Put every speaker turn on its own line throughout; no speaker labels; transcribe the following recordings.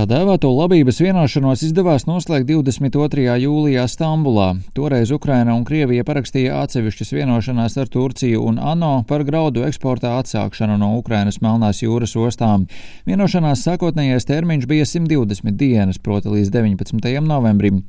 Tā dēvēto labības vienošanos izdevās noslēgt 22. jūlijā Stambulā. Toreiz Ukraina un Krievija parakstīja atsevišķas vienošanās ar Turciju un ANO par graudu eksporta atsākšanu no Ukrainas Melnās jūras ostām. Vienošanās sākotnējais termiņš bija 120 dienas, proti līdz 19. novembrim.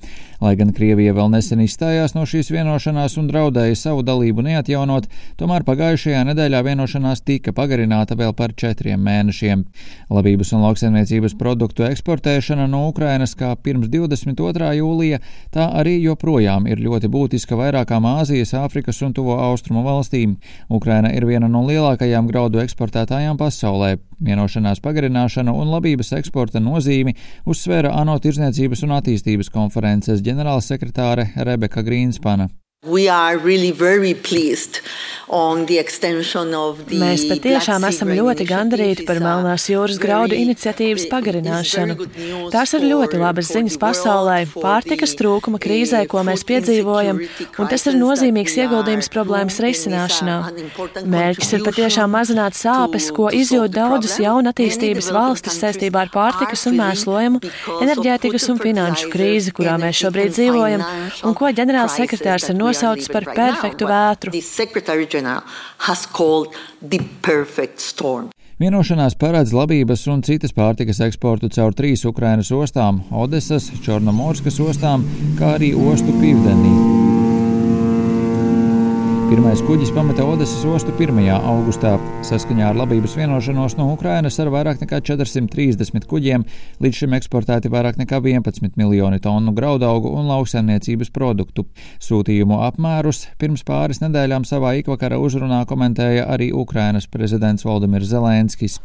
Lai gan Krievija vēl nesen izstājās no šīs vienošanās un draudēja savu dalību neatjaunot, tomēr pagājušajā nedēļā vienošanās tika pagarināta vēl par četriem mēnešiem. Labības un lauksaimniecības produktu eksportēšana no Ukrainas kā pirms 22. jūlija, tā arī joprojām ir ļoti būtiska vairākām Āzijas, Āfrikas un Tuvo Austrumu valstīm. Ukraina ir viena no lielākajām graudu eksportētājām pasaulē. Vienošanās pagarināšanu un labības eksporta nozīmi uzsvēra ANO Tirzniecības un attīstības konferences ģenerālsekretāre Rebeka Grīnspana.
Really
Mēs patiešām esam ļoti gandarīti par Melnās jūras graudu iniciatīvas pagarināšanu. Tās ir ļoti labas ziņas pasaulē, pārtikas trūkuma krīzē, ko mēs piedzīvojam, un tas ir nozīmīgs ieguldījums problēmas risināšanā. Mērķis ir patiešām mazināt sāpes, ko izjūt daudzas jaunatīstības valstis saistībā ar pārtikas un mēslojumu, enerģētikas un finanšu krīzi, kurā mēs šobrīd dzīvojam, un ko ģenerāls sekretārs ir nosaucis nosaucis par perfektu vētru.
Vienošanās paredz labības un citas pārtikas eksportu caur trīs Ukrainas ostām - Odesas, Čornomorskas ostām, kā arī ostu Pīvdenī. Pirmais kuģis pameta Odesas ostu 1. augustā. Saskaņā ar labības vienošanos no Ukrainas ar vairāk nekā 430 kuģiem līdz šim eksportēti vairāk nekā 11 miljoni tonu graudaugu un lauksaimniecības produktu. Sūtījumu apmērus pirms pāris nedēļām savā ikvakara uzrunā komentēja arī Ukrainas prezidents Valdemirs Zelenskis.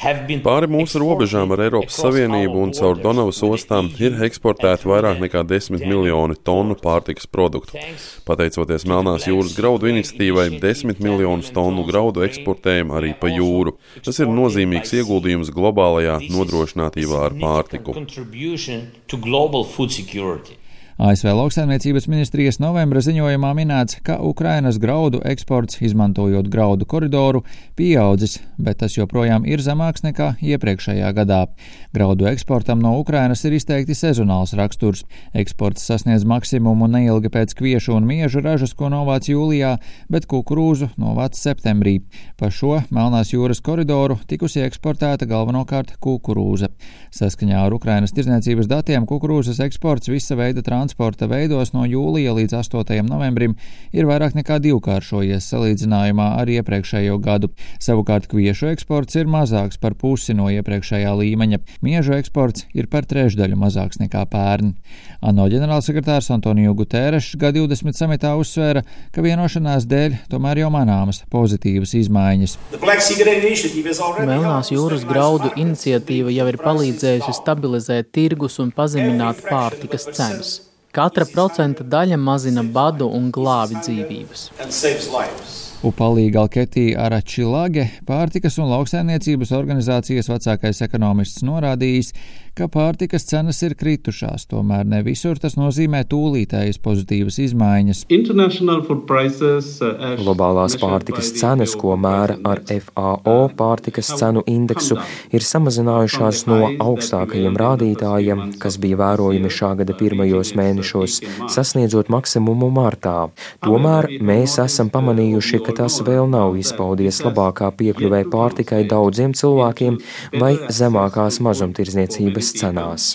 Pāri mūsu robežām ar Eiropas Savienību un caur Donavas ostām ir eksportēti vairāk nekā 10 miljoni tonu pārtikas produktu. Pateicoties Melnās jūras graudu iniciatīvai, 10 miljonus tonu graudu eksportējam arī pa jūru. Tas ir nozīmīgs ieguldījums globālajā nodrošinātībā ar pārtiku.
ASV lauksaimniecības ministrijas novembra ziņojumā minēts, ka Ukrainas graudu eksports, izmantojot graudu koridoru, pieaudzis, bet tas joprojām ir zemāks nekā iepriekšējā gadā. Graudu eksportam no Ukrainas ir izteikti sezonāls raksturs. Eksports sasniedz maksimumu neilgi pēc kviešu un miežu ražas, ko novāc jūlijā, bet kukurūzu novāc septembrī. Pa šo Melnās jūras koridoru tikusi eksportēta galvenokārt kukurūza. Saskaņā ar Ukrainas tirdzniecības datiem kukurūzas eksports visa veida transporta transporta veidos no jūlija līdz 8. novembrim ir vairāk nekā divkāršojies salīdzinājumā ar iepriekšējo gadu. Savukārt kviešu eksports ir mazāks par pusi no iepriekšējā līmeņa. Miežu eksports ir par trešdaļu mazāks nekā pērn. ANO ģenerālsekretārs Antoniju Gutērešs G20 samitā uzsvēra, ka vienošanās dēļ tomēr jau manāmas pozitīvas izmaiņas.
Melnās jūras graudu iniciatīva jau ir palīdzējusi stabilizēt tirgus un pazemināt pārtikas cenas. Katra procenta daļa mazina badu un glābi dzīvības.
Upalī Galketī Aračilage, pārtikas un lauksaimniecības organizācijas vecākais ekonomists norādījis, ka pārtikas cenas ir kritušās, tomēr ne visur tas nozīmē tūlītējas pozitīvas izmaiņas.
Uh, Globālās pārtikas cenas, ko mēra ar FAO pārtikas cenu indeksu, ir samazinājušās no augstākajiem rādītājiem, kas bija vērojami šā gada pirmajos mēnešos, sasniedzot maksimumu martā. Tomēr mēs esam pamanījuši, ka tas vēl nav izpaudies labākā piekļuvē pārtikai daudziem cilvēkiem vai zemākās mazumtirdzniecības cenās.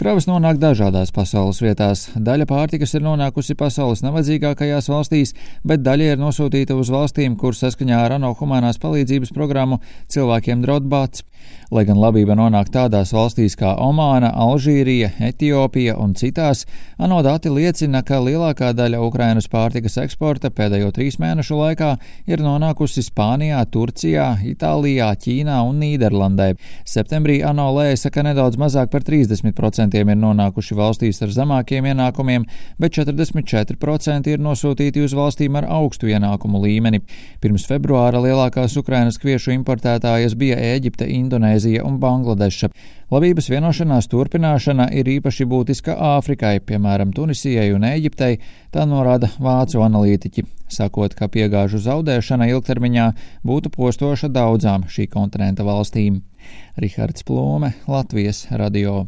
Kravas nonāk dažādās pasaules vietās. Daļa pārtikas ir nonākusi pasaules nabadzīgākajās valstīs, bet daļa ir nosūtīta uz valstīm, kur saskaņā ar ANO humanās palīdzības programmu cilvēkiem draud bats. Lai gan labība nonāk tādās valstīs kā Omāna, Alžīrija, Etiopija un citās, ANO dati liecina, ka lielākā daļa Ukrainas pārtikas eksporta pēdējo trīs mēnešu laikā ir nonākusi Spānijā, Turcijā, Itālijā, Ķīnā un Nīderlandē. Septembrī ANO lēsa, ka nedaudz mazāk par 30% ir nonākuši valstīs ar zemākiem ienākumiem, bet 44% ir nosūtīti uz valstīm ar augstu ienākumu līmeni. Pirms februāra lielākās Ukrainas kviešu importētājas bija Ēģipte. Indonēzija un Bangladeša. Labības vienošanās turpināšana ir īpaši būtiska Āfrikai, piemēram, Tunisijai un Eģiptei, tā norāda vācu analītiķi, sakot, ka piegāžu zaudēšana ilgtermiņā būtu postoša daudzām šī kontinenta valstīm. Rihards Plūme, Latvijas radio.